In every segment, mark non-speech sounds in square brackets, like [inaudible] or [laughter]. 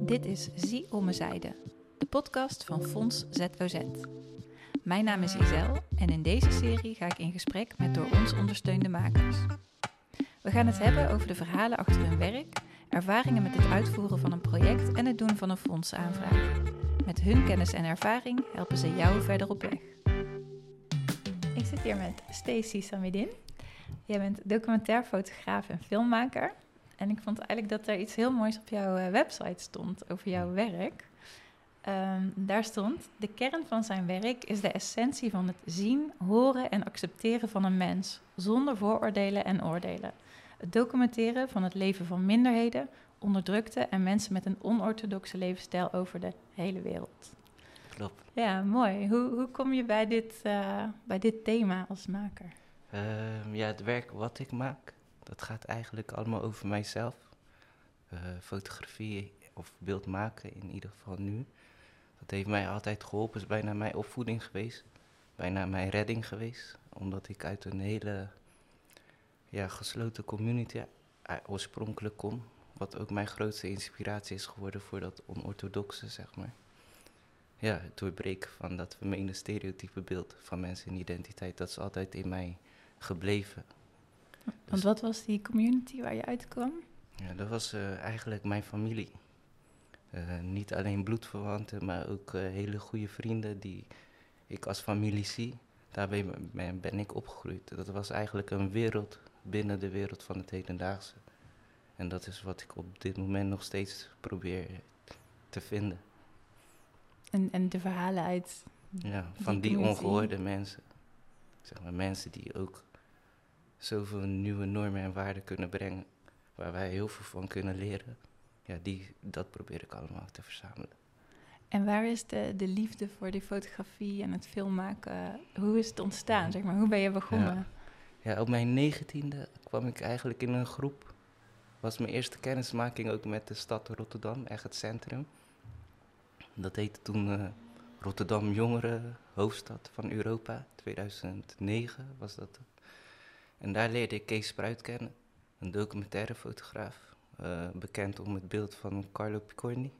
Dit is Zie om mijn zijde, de podcast van Fonds ZOZ. Mijn naam is Isel en in deze serie ga ik in gesprek met door ons ondersteunde makers. We gaan het hebben over de verhalen achter hun werk, ervaringen met het uitvoeren van een project en het doen van een fondsaanvraag. Met hun kennis en ervaring helpen ze jou verder op weg. Ik zit hier met Stacey Samidin. Jij bent documentairfotograaf en filmmaker. En ik vond eigenlijk dat er iets heel moois op jouw eh, website stond over jouw werk. Ehm, daar stond: De kern van zijn werk is de essentie van het zien, horen en accepteren van een mens, zonder vooroordelen en oordelen. Het documenteren van het leven van minderheden, onderdrukte en mensen met een onorthodoxe levensstijl over de hele wereld. Klopt. Ja, mooi. Hoe, hoe kom je bij dit, uh, bij dit thema als maker? Um, ja, het werk wat ik maak, dat gaat eigenlijk allemaal over mijzelf. Uh, fotografie of beeld maken in ieder geval nu. Dat heeft mij altijd geholpen, is bijna mijn opvoeding geweest. Bijna mijn redding geweest. Omdat ik uit een hele ja, gesloten community oorspronkelijk kom. Wat ook mijn grootste inspiratie is geworden voor dat onorthodoxe, zeg maar. Ja, het doorbreken van dat vermeende stereotype beeld van mensen en identiteit, dat is altijd in mij gebleven. Want wat was die community waar je uitkwam? Ja, dat was uh, eigenlijk mijn familie. Uh, niet alleen bloedverwanten, maar ook uh, hele goede vrienden die ik als familie zie. Daarbij ben, ben ik opgegroeid. Dat was eigenlijk een wereld binnen de wereld van het hedendaagse. En dat is wat ik op dit moment nog steeds probeer te vinden. En, en de verhalen uit. Ja, van die, die ongehoorde mensen. Zeg maar mensen die ook zoveel nieuwe normen en waarden kunnen brengen. Waar wij heel veel van kunnen leren. Ja, die, dat probeer ik allemaal te verzamelen. En waar is de, de liefde voor die fotografie en het filmmaken? Hoe is het ontstaan? Zeg maar? Hoe ben je begonnen? Ja. ja, op mijn negentiende kwam ik eigenlijk in een groep. Was mijn eerste kennismaking ook met de stad Rotterdam, echt het centrum. Dat heette toen uh, Rotterdam Jongeren Hoofdstad van Europa. 2009 was dat. En daar leerde ik Kees Spruit kennen, een documentaire fotograaf. Uh, bekend om het beeld van Carlo Picorni.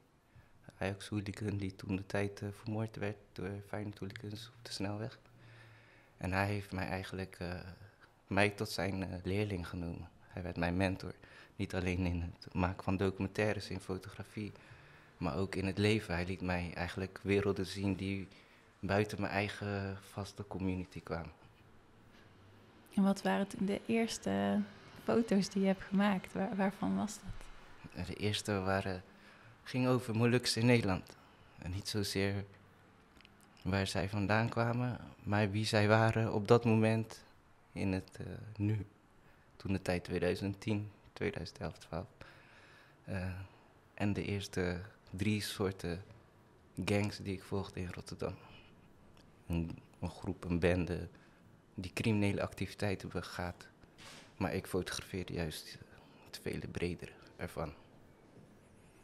Ajax-hooligan die toen de tijd uh, vermoord werd door Feyenoord-hooligans op de snelweg. En hij heeft mij eigenlijk uh, mij tot zijn leerling genomen. Hij werd mijn mentor. Niet alleen in het maken van documentaires in fotografie, maar ook in het leven. Hij liet mij eigenlijk werelden zien die buiten mijn eigen vaste community kwamen. En wat waren toen de eerste foto's die je hebt gemaakt? Waar, waarvan was dat? De eerste waren, ging over Moluks in Nederland. En niet zozeer waar zij vandaan kwamen, maar wie zij waren op dat moment in het uh, nu. Toen de tijd 2010, 2011, 12. Uh, en de eerste drie soorten gangs die ik volgde in Rotterdam. Een, een groep, een bende die criminele activiteiten begaat. Maar ik fotografeer juist het vele bredere ervan.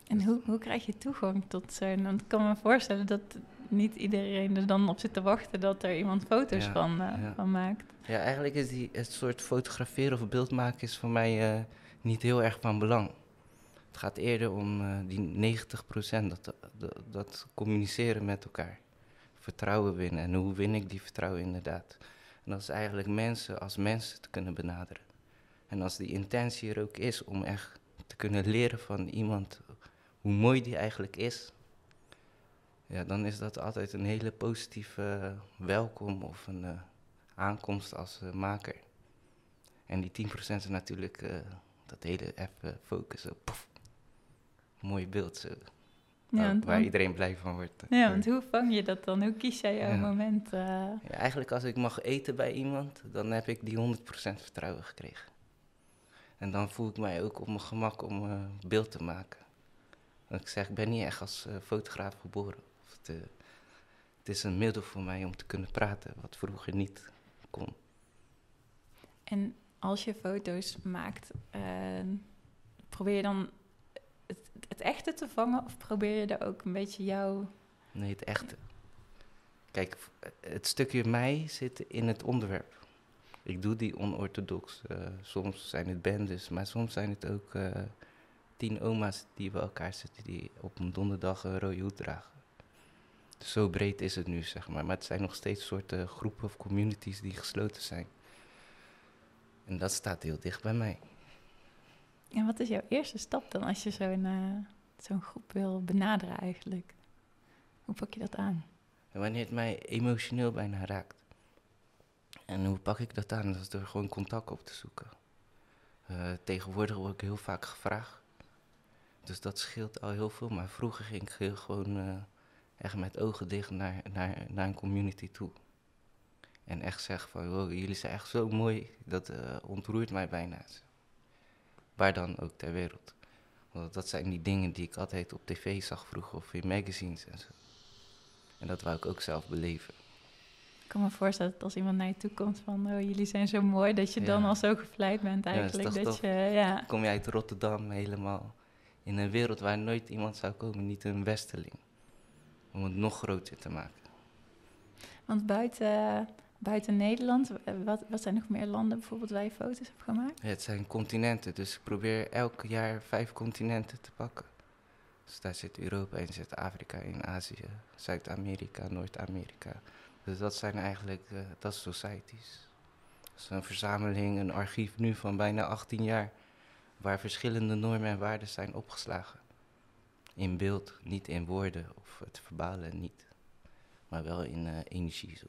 En hoe, hoe krijg je toegang tot zo'n... Want ik kan me voorstellen dat niet iedereen er dan op zit te wachten... dat er iemand foto's van, uh, van maakt. Ja, eigenlijk is die, het soort fotograferen of beeldmaken... is voor mij uh, niet heel erg van belang. Het gaat eerder om uh, die 90%, dat, dat, dat communiceren met elkaar. Vertrouwen winnen. En hoe win ik die vertrouwen inderdaad? En dat is eigenlijk mensen als mensen te kunnen benaderen. En als die intentie er ook is om echt te kunnen leren van iemand hoe mooi die eigenlijk is, ja, dan is dat altijd een hele positieve welkom of een uh, aankomst als uh, maker. En die 10% is natuurlijk uh, dat hele even focussen. Mooi beeld. Zo. Ja, waar iedereen blij van wordt. Ja, want hoe vang je dat dan? Hoe kies jij jouw ja. moment? Uh... Ja, eigenlijk als ik mag eten bij iemand, dan heb ik die 100% vertrouwen gekregen. En dan voel ik mij ook op mijn gemak om uh, beeld te maken. Want ik zeg, ik ben niet echt als uh, fotograaf geboren. Of het, het is een middel voor mij om te kunnen praten, wat vroeger niet kon. En als je foto's maakt, probeer je dan het, echte te vangen of probeer je er ook een beetje jouw... Nee, het echte. Kijk, het stukje mij zit in het onderwerp. Ik doe die onorthodox. Uh, soms zijn het bendes, maar soms zijn het ook uh, tien oma's die bij elkaar zitten die op een donderdag een rode hoed dragen. Zo breed is het nu, zeg maar. Maar het zijn nog steeds soorten groepen of communities die gesloten zijn. En dat staat heel dicht bij mij. En wat is jouw eerste stap dan als je zo'n uh, zo'n groep wil benaderen eigenlijk? Hoe pak je dat aan? Wanneer het mij emotioneel bijna raakt. En hoe pak ik dat aan? Dat is door gewoon contact op te zoeken. Uh, tegenwoordig word ik heel vaak gevraagd. Dus dat scheelt al heel veel. Maar vroeger ging ik heel gewoon uh, echt met ogen dicht naar, naar, naar een community toe. En echt zeggen van, jullie zijn echt zo mooi. Dat uh, ontroert mij bijna. Waar dan ook ter wereld. Want dat zijn die dingen die ik altijd op tv zag vroeger of in magazines en zo. En dat wou ik ook zelf beleven. Ik kan me voorstellen dat als iemand naar je toe komt van, oh, jullie zijn zo mooi, dat je dan al zo gevleid bent eigenlijk. Ja, dat, je, ja. Kom je uit Rotterdam helemaal in een wereld waar nooit iemand zou komen, niet een westeling. Om het nog groter te maken. Want buiten, buiten Nederland, wat, wat zijn nog meer landen bijvoorbeeld waar je foto's hebt gemaakt? Het zijn continenten, dus ik probeer elk jaar vijf continenten te pakken. Dus daar zit Europa in, zit Afrika in, Azië, Zuid-Amerika, Noord-Amerika. Dus dat zijn eigenlijk, uh, dat is societies. Dat is een verzameling, een archief nu van bijna 18 jaar, waar verschillende normen en waarden zijn opgeslagen. In beeld, niet in woorden of het verbalen niet, maar wel in uh, energie. Zo.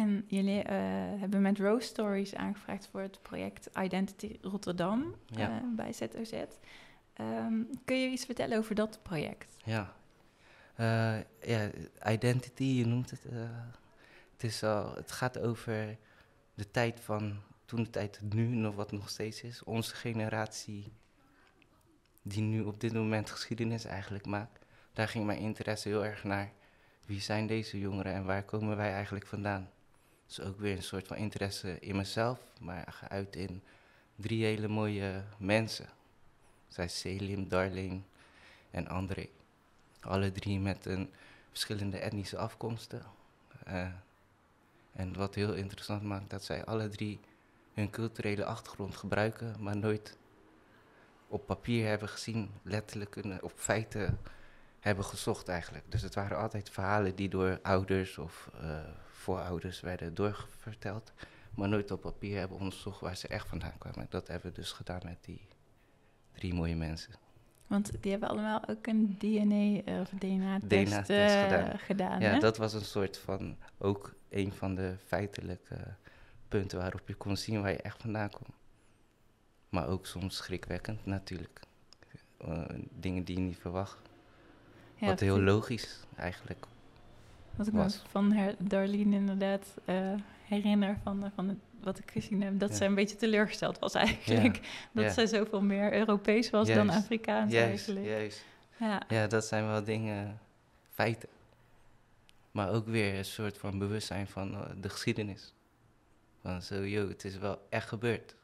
En jullie uh, hebben met Rose Stories aangevraagd voor het project Identity Rotterdam ja. bij ZOZ. Um, kun je iets vertellen over dat project? Ja, uh, ja identity, je noemt het. Het, is al, het gaat over de tijd van toen de tijd nu, nog wat nog steeds is. Onze generatie, die nu op dit moment geschiedenis eigenlijk maakt. Daar ging mijn interesse heel erg naar. Wie zijn deze jongeren en waar komen wij eigenlijk vandaan? Dus ook weer een soort van interesse in mezelf, maar geuit in drie hele mooie mensen zij Selim, Darling en André. Alle drie met een verschillende etnische afkomsten. Uh, en wat heel interessant maakt, dat zij alle drie hun culturele achtergrond gebruiken, maar nooit op papier hebben gezien, letterlijk op feiten hebben gezocht eigenlijk. Dus het waren altijd verhalen die door ouders of uh, voorouders werden doorverteld, maar nooit op papier hebben onderzocht waar ze echt vandaan kwamen. Dat hebben we dus gedaan met die drie mooie mensen. Want die hebben allemaal ook een DNA- eh, of DNA-test DNA uh, gedaan. gedaan. ja, dat was een soort van ook een van de feitelijke punten waarop je kon zien waar je echt vandaan komt. Maar ook soms schrikwekkend natuurlijk. Uh, dingen die je niet verwacht. Ja, Wat heel logisch eigenlijk. Wat ik was. van Darlene inderdaad uh, herinner van, van het wat ik gezien heb, dat zij een beetje teleurgesteld was eigenlijk. [laughs] Dat zij zoveel meer Europees was dan Afrikaans juist, eigenlijk. Juist. Ja. ja, dat zijn wel dingen, feiten. Maar ook weer een soort van bewustzijn van uh, de geschiedenis. Van zo, joh, het is wel echt gebeurd.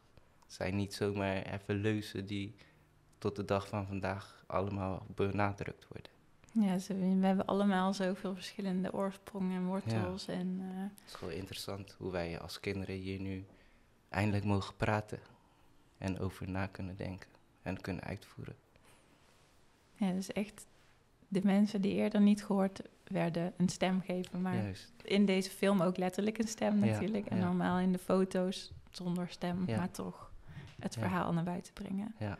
Het zijn niet zomaar even leuzen die tot de dag van vandaag allemaal benadrukt worden. Ja, ze, we hebben allemaal zoveel verschillende oorsprongen en wortels. En, uh, het is gewoon interessant hoe wij als kinderen hier nu eindelijk mogen praten en over na kunnen denken en kunnen uitvoeren. Ja, dus echt de mensen die eerder niet gehoord werden een stem geven. Maar Juist. in deze film ook letterlijk een stem natuurlijk. en normaal in de foto's zonder stem, maar toch het verhaal naar buiten brengen. Ja.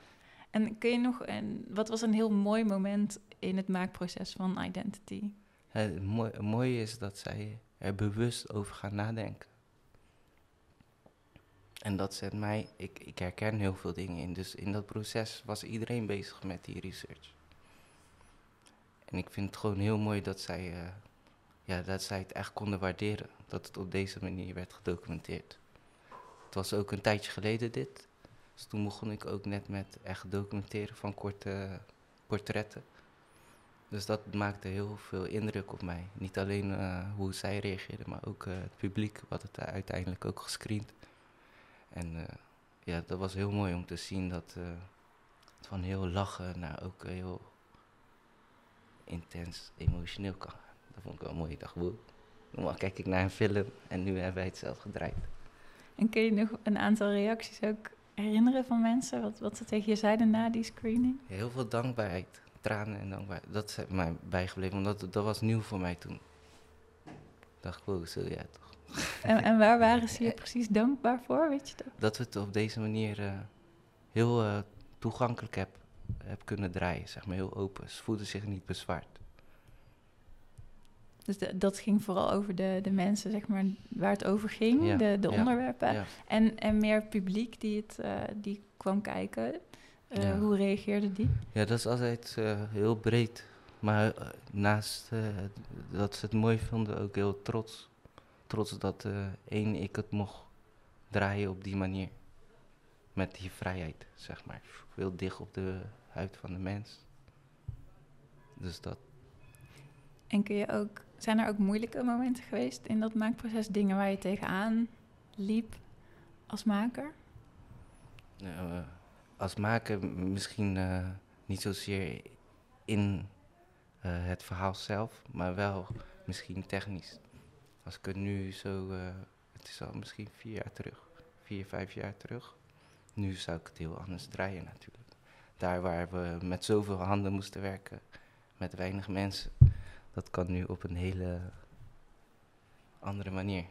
En kun je nog, en wat was een heel mooi moment in het maakproces van Identity? Het mooie is dat zij er bewust over gaan nadenken. En dat zet mij, ik, ik herken heel veel dingen in. Dus in dat proces was iedereen bezig met die research. En ik vind het gewoon heel mooi dat zij, uh, ja, dat zij het echt konden waarderen. Dat het op deze manier werd gedocumenteerd. Het was ook een tijdje geleden dit. Dus toen begon ik ook net met echt documenteren van korte portretten. Dus dat maakte heel veel indruk op mij. Niet alleen uh, hoe zij reageerden, maar ook uh, het publiek, wat het uiteindelijk ook gescreend. En uh, ja, dat was heel mooi om te zien dat het van heel lachen naar ook heel intens emotioneel kan gaan. Dat vond ik wel mooi. Ik dacht, wow, normaal kijk ik naar een film en nu hebben wij het zelf gedraaid. En kun je nog een aantal reacties ook herinneren van mensen? Wat, wat ze tegen je zeiden na die screening? Heel veel dankbaarheid, tranen en dankbaarheid. Dat is mij bijgebleven, omdat dat was nieuw voor mij toen. Ik dacht, wow, zo ja toch. En, en waar waren ze je [laughs] precies dankbaar voor, weet je dat? Dat we het op deze manier eh, heel uh, toegankelijk heb, heb kunnen draaien, zeg maar, heel open. Ze voelden zich niet bezwaard. Dus dat ging vooral over de, de mensen, zeg maar, waar het over ging, de, de onderwerpen. En, en meer publiek die, het, uh, die kwam kijken. Uh, hoe reageerde die? Ja, dat is altijd uh, heel breed. Maar naast dat ze het mooi vonden, ook heel trots. Trots dat één, ik het mocht draaien op die manier. Met die vrijheid, zeg maar. Heel dicht op de huid van de mens. Dus dat. En kun je ook zijn er ook moeilijke momenten geweest in dat maakproces? Dingen waar je tegenaan liep als maker? Nou, als maker misschien uh, niet zozeer in uh, het verhaal zelf, maar wel misschien technisch. Als ik het nu zo, het is al misschien vier jaar terug, vier, vijf jaar terug. Nu zou ik het heel anders draaien natuurlijk. Daar waar we met zoveel handen moesten werken, met weinig mensen dat kan nu op een hele andere manier.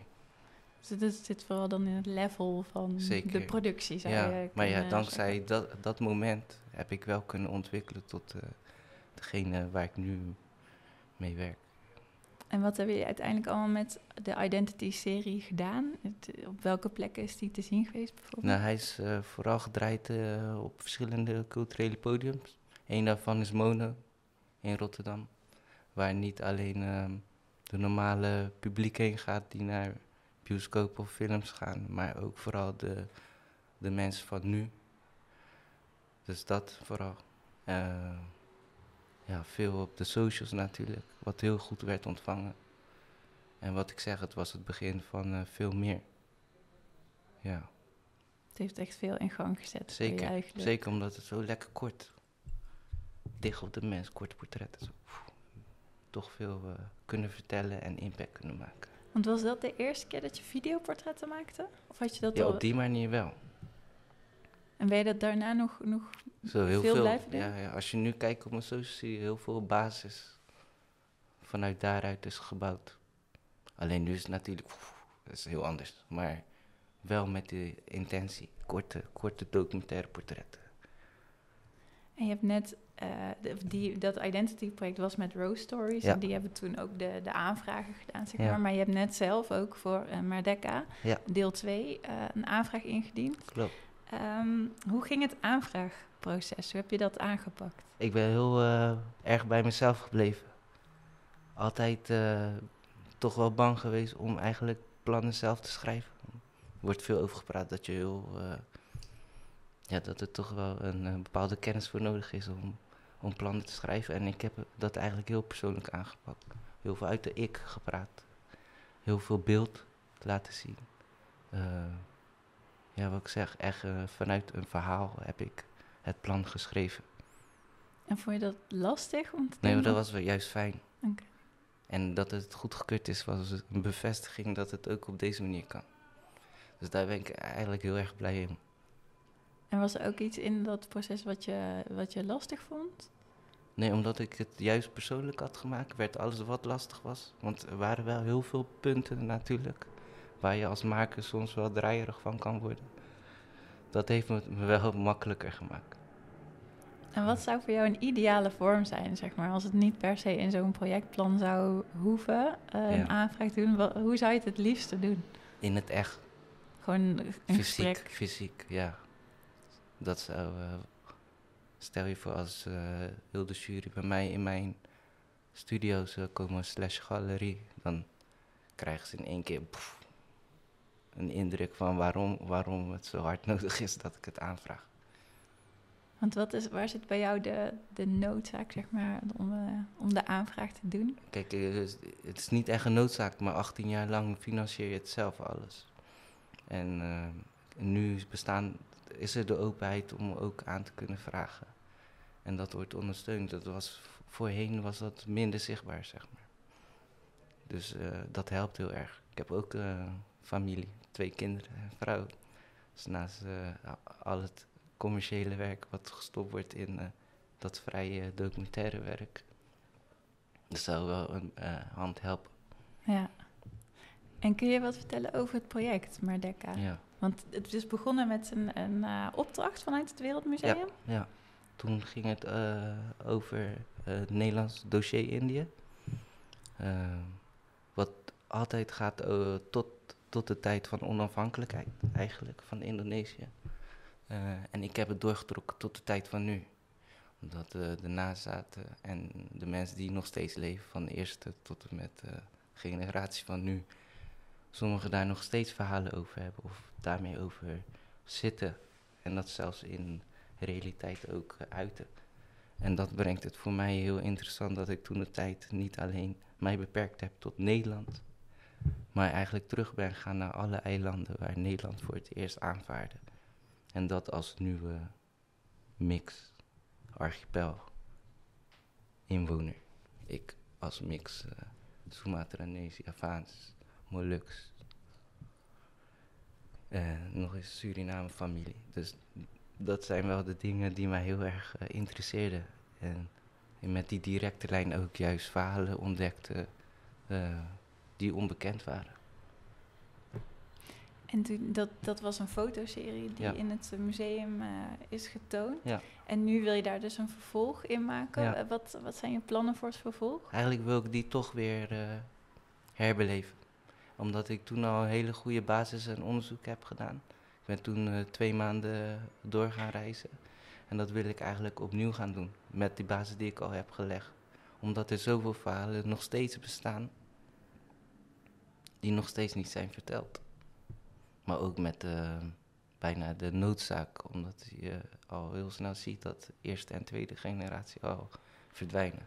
Dus het zit vooral dan in het level van de productie, zou ja, je Maar ja, dankzij dat, dat moment heb ik wel kunnen ontwikkelen tot uh, degene waar ik nu mee werk. En wat heb je uiteindelijk allemaal met de Identity-serie gedaan? op welke plekken is die te zien geweest bijvoorbeeld? Nou, hij is uh, vooral gedraaid uh, op verschillende culturele podiums. Eén daarvan is Mono in Rotterdam. Waar niet alleen uh, de normale publiek heen gaat die naar bioscoop of films gaan, maar ook vooral de, de mensen van nu. Dus dat vooral. Uh, ja, veel op de socials natuurlijk, wat heel goed werd ontvangen. En wat ik zeg, het was het begin van uh, veel meer. Ja. Het heeft echt veel in gang gezet. Zeker, zeker omdat het zo lekker kort, dicht op de mens, korte portretten. Zo toch veel uh, kunnen vertellen en impact kunnen maken. Want was dat de eerste keer dat je videoportretten maakte? Of had je dat ja, al... op die manier wel. En ben je dat daarna nog, nog Zo, heel veel, veel blijven doen? Ja, ja, als je nu kijkt op mijn socials zie je heel veel basis vanuit daaruit is gebouwd. Alleen nu is het natuurlijk dat is heel anders. Maar wel met de intentie, korte, korte documentaire portretten. En je hebt net uh, die, dat identity project was met Rose Stories. En die hebben toen ook de, de aanvragen gedaan, zeg maar. Maar je hebt net zelf ook voor uh, Merdeka, deel 2, uh, eh, een aanvraag ingediend. Klopt. Um, hoe ging het aanvraagproces? Hoe heb je dat aangepakt? Ik ben heel erg bij mezelf gebleven. Altijd toch wel bang geweest om eigenlijk plannen zelf te schrijven. Er wordt veel over gepraat dat je heel ja, dat er toch wel een, bepaalde kennis voor nodig is om om plannen te schrijven. En ik heb dat eigenlijk heel persoonlijk aangepakt. Heel veel uit de ik gepraat. Heel veel beeld laten zien. Uh, ja, wat ik zeg, echt uh, vanuit een verhaal heb ik het plan geschreven. En vond je dat lastig om te Nee, maar dat was wel juist fijn. Okay. En dat het goedgekeurd is, was een bevestiging dat het ook op deze manier kan. Dus daar ben ik eigenlijk heel erg blij in. En was er ook iets in dat proces wat je, wat je lastig vond? Nee, omdat ik het juist persoonlijk had gemaakt, werd alles wat lastig was. Want er waren wel heel veel punten natuurlijk, waar je als maker soms wel draaierig van kan worden. Dat heeft me wel makkelijker gemaakt. En wat zou voor jou een ideale vorm zijn, zeg maar, als het niet per se in zo'n projectplan zou hoeven, uh, een aanvraag doen? hoe zou je het het liefste doen? In het echt. Gewoon een fysiek, gesprek? Fysiek, ja. Dat zou uh, Stel je voor als uh, heel de jury bij mij in mijn studio zou komen slash galerie, dan krijgen ze in één keer een indruk van waarom, waarom het zo hard [laughs] nodig is dat ik het aanvraag. Want wat is, waar zit bij jou de, de noodzaak, zeg maar, om, uh, om de aanvraag te doen? Kijk, eh, het is niet echt een noodzaak, maar 18 jaar lang financier je het zelf alles. En uh, nu bestaan, is er de openheid om ook aan te kunnen vragen. En dat wordt ondersteund. Dat was, voorheen was dat minder zichtbaar, zeg maar. Dus uh, dat helpt heel erg. Ik heb ook uh, familie, twee kinderen, een vrouw. Dus naast eh, al het commerciële werk wat gestopt wordt in eh, dat vrije documentaire werk. Dat zou wel een eh, hand helpen. Ja. En kun je wat vertellen over het project Merdeka? Ja. Want het is begonnen met een, een eh, opdracht vanuit het Wereldmuseum. Ja, toen ging het eh, over eh, het Nederlands dossier Indië. Eh, wat altijd gaat tot, tot de tijd van onafhankelijkheid, eigenlijk, van Indonesië. En ik heb het doorgetrokken tot de tijd van nu. Omdat de nazaten en de mensen die nog steeds leven, van de eerste tot en met de generatie van nu, sommigen daar nog steeds verhalen over hebben of daarmee over zitten. En dat zelfs in realiteit ook eh, uiten. En dat brengt het voor mij heel interessant dat ik toen de tijd niet alleen mij beperkt heb tot Nederland, maar eigenlijk terug ben gegaan naar alle eilanden waar Nederland voor het eerst aanvaarde. En dat als nieuwe mix, archipel, inwoner. Ik als mix uh, Sumatranese, Javaans, Molux. En nog eens Suriname familie. Dus dat zijn wel de dingen die mij heel erg uh, interesseerden. En, en, met die directe lijn ook juist verhalen ontdekte uh, die onbekend waren. En toen, dat, dat was een fotoserie die Ja. in het museum eh, is getoond. Ja. En nu wil je daar dus een vervolg in maken. Ja. Eh, Wat, wat zijn je plannen voor het vervolg? Eigenlijk wil ik die toch weer eh, herbeleven. Omdat ik toen al een hele goede basis en onderzoek heb gedaan. Ik ben toen eh, twee maanden door gaan reizen. En dat wil ik eigenlijk opnieuw gaan doen. Met die basis die ik al heb gelegd. Omdat er zoveel verhalen nog steeds bestaan. Die nog steeds niet zijn verteld. Maar ook met eh, bijna de noodzaak. Omdat je al heel snel ziet dat eerste en tweede generatie al verdwijnen.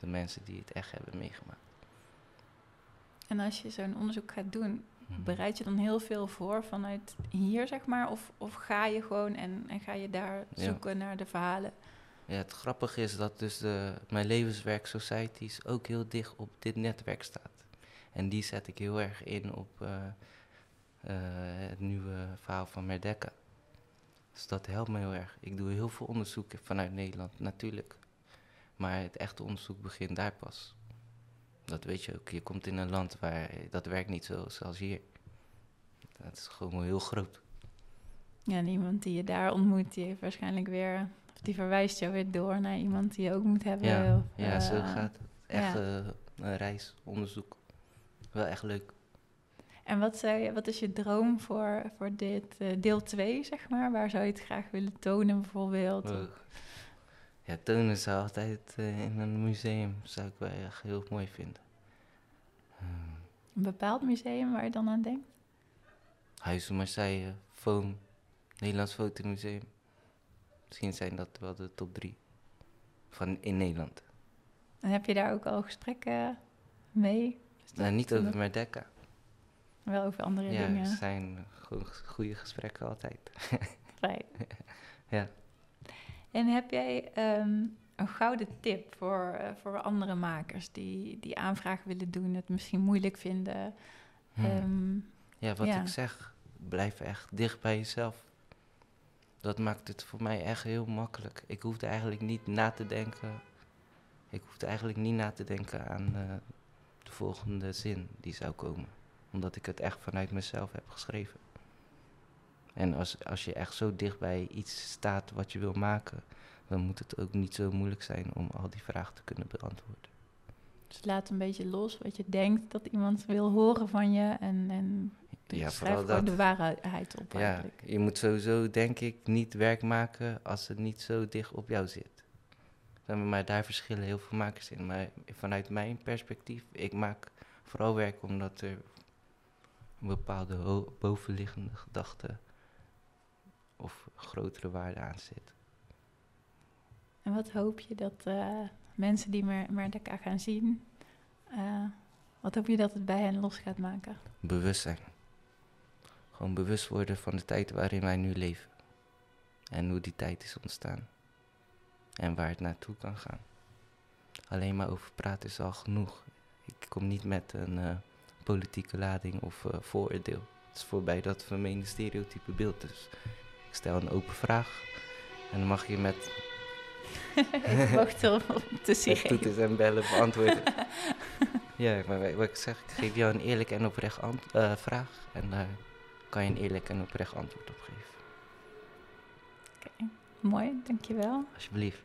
De mensen die het echt hebben meegemaakt. En als je zo'n onderzoek gaat doen, Mhm. bereid je dan heel veel voor vanuit hier, zeg maar? Of, of ga je gewoon en, en ga je daar Ja. zoeken naar de verhalen? Ja, het grappige is dat dus de, mijn levenswerk Societies ook heel dicht op dit netwerk staat. En die zet ik heel erg in op eh, eh, het nieuwe verhaal van Merdeka. Dus dat helpt me heel erg. Ik doe heel veel onderzoek vanuit Nederland, natuurlijk. Maar het echte onderzoek begint daar pas. Dat weet je ook. Je komt in een land waar dat werkt niet zo zoals hier. Dat is gewoon heel groot. Ja, en iemand die je daar ontmoet, die heeft waarschijnlijk weer... Of die verwijst jou weer door naar iemand die je ook moet hebben. Ja, of, ja zo eh, gaat het. Echt ja. eh, een reis, onderzoek. Wel echt leuk. En wat, zou je, wat is je droom voor, voor dit eh, deel 2, zeg maar? Waar zou je het graag willen tonen bijvoorbeeld? Ja, tonen zou altijd eh, in een museum, zou ik wel echt heel mooi vinden. Ehm, Een bepaald museum waar je dan aan denkt? Huizen Marseille, Foam, Nederlands Fotomuseum. Misschien zijn dat wel de top drie van in Nederland. En heb je daar ook al gesprekken mee? Nou, niet zijn over Merdeka. Wel over andere Ja, dingen. er zijn gewoon goede gesprekken altijd. Fijn. [laughs] Ja. En heb jij ehm, een gouden tip voor, eh, voor andere makers die, die aanvragen willen doen, het misschien moeilijk vinden? Hmm. Ehm, Ja, wat Ja. ik zeg, blijf echt dicht bij jezelf. Dat maakt het voor mij echt heel makkelijk. Ik hoefde eigenlijk niet na te denken. Ik hoefde eigenlijk niet na te denken aan eh, de volgende zin die zou komen. Omdat ik het echt vanuit mezelf heb geschreven. En als, als je echt zo dicht bij iets staat wat je wil maken, dan moet het ook niet zo moeilijk zijn om al die vragen te kunnen beantwoorden. dus laat een beetje los wat je denkt dat iemand wil horen van je. En, en Ja, schrijf vooral dat. de waarheid op Ja, eigenlijk. je moet sowieso, denk ik, niet werk maken als het niet zo dicht op jou zit. Maar daar verschillen heel veel makers in. Maar vanuit mijn perspectief, ik maak vooral werk omdat er een bepaalde bovenliggende gedachte of grotere waarde aan zit. En wat hoop je dat eh, mensen die Mer- Merdeka gaan zien, eh, wat hoop je dat het bij hen los gaat maken? Bewustzijn. Gewoon bewust worden van de tijd waarin wij nu leven. En hoe die tijd is ontstaan. En waar het naartoe kan gaan. Alleen maar over praten is al genoeg. Ik kom niet met een eh, politieke lading of vooroordeel. Het is voorbij dat vermeende stereotype beeld. Dus ik stel een open vraag. En dan mag je met [laughs] ik wacht erop te zien. toeters en bellen beantwoorden. [laughs] ja, maar wat ik zeg, ik geef jou een eerlijk en oprecht uh, vraag. En daar kan je een eerlijk en oprecht antwoord op geven. Oké, mooi, dankjewel. Alsjeblieft.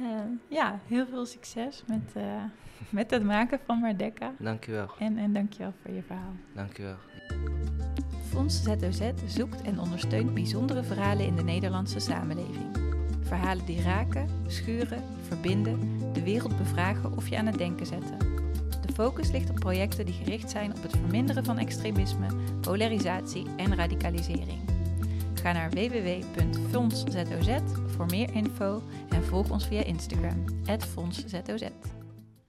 Uh, ja, heel veel succes met, uh, met het maken van Mardecca. Dankjewel. En, en dankjewel voor je verhaal. Dankjewel. Fonds ZOZ zoekt en ondersteunt bijzondere verhalen in de Nederlandse samenleving. Verhalen die raken, schuren, verbinden, de wereld bevragen of je aan het denken zetten. De focus ligt op projecten die gericht zijn op het verminderen van extremisme, polarisatie en radicalisering. Ga naar www.fondszoz voor meer info en volg ons via Instagram, @fondszoz.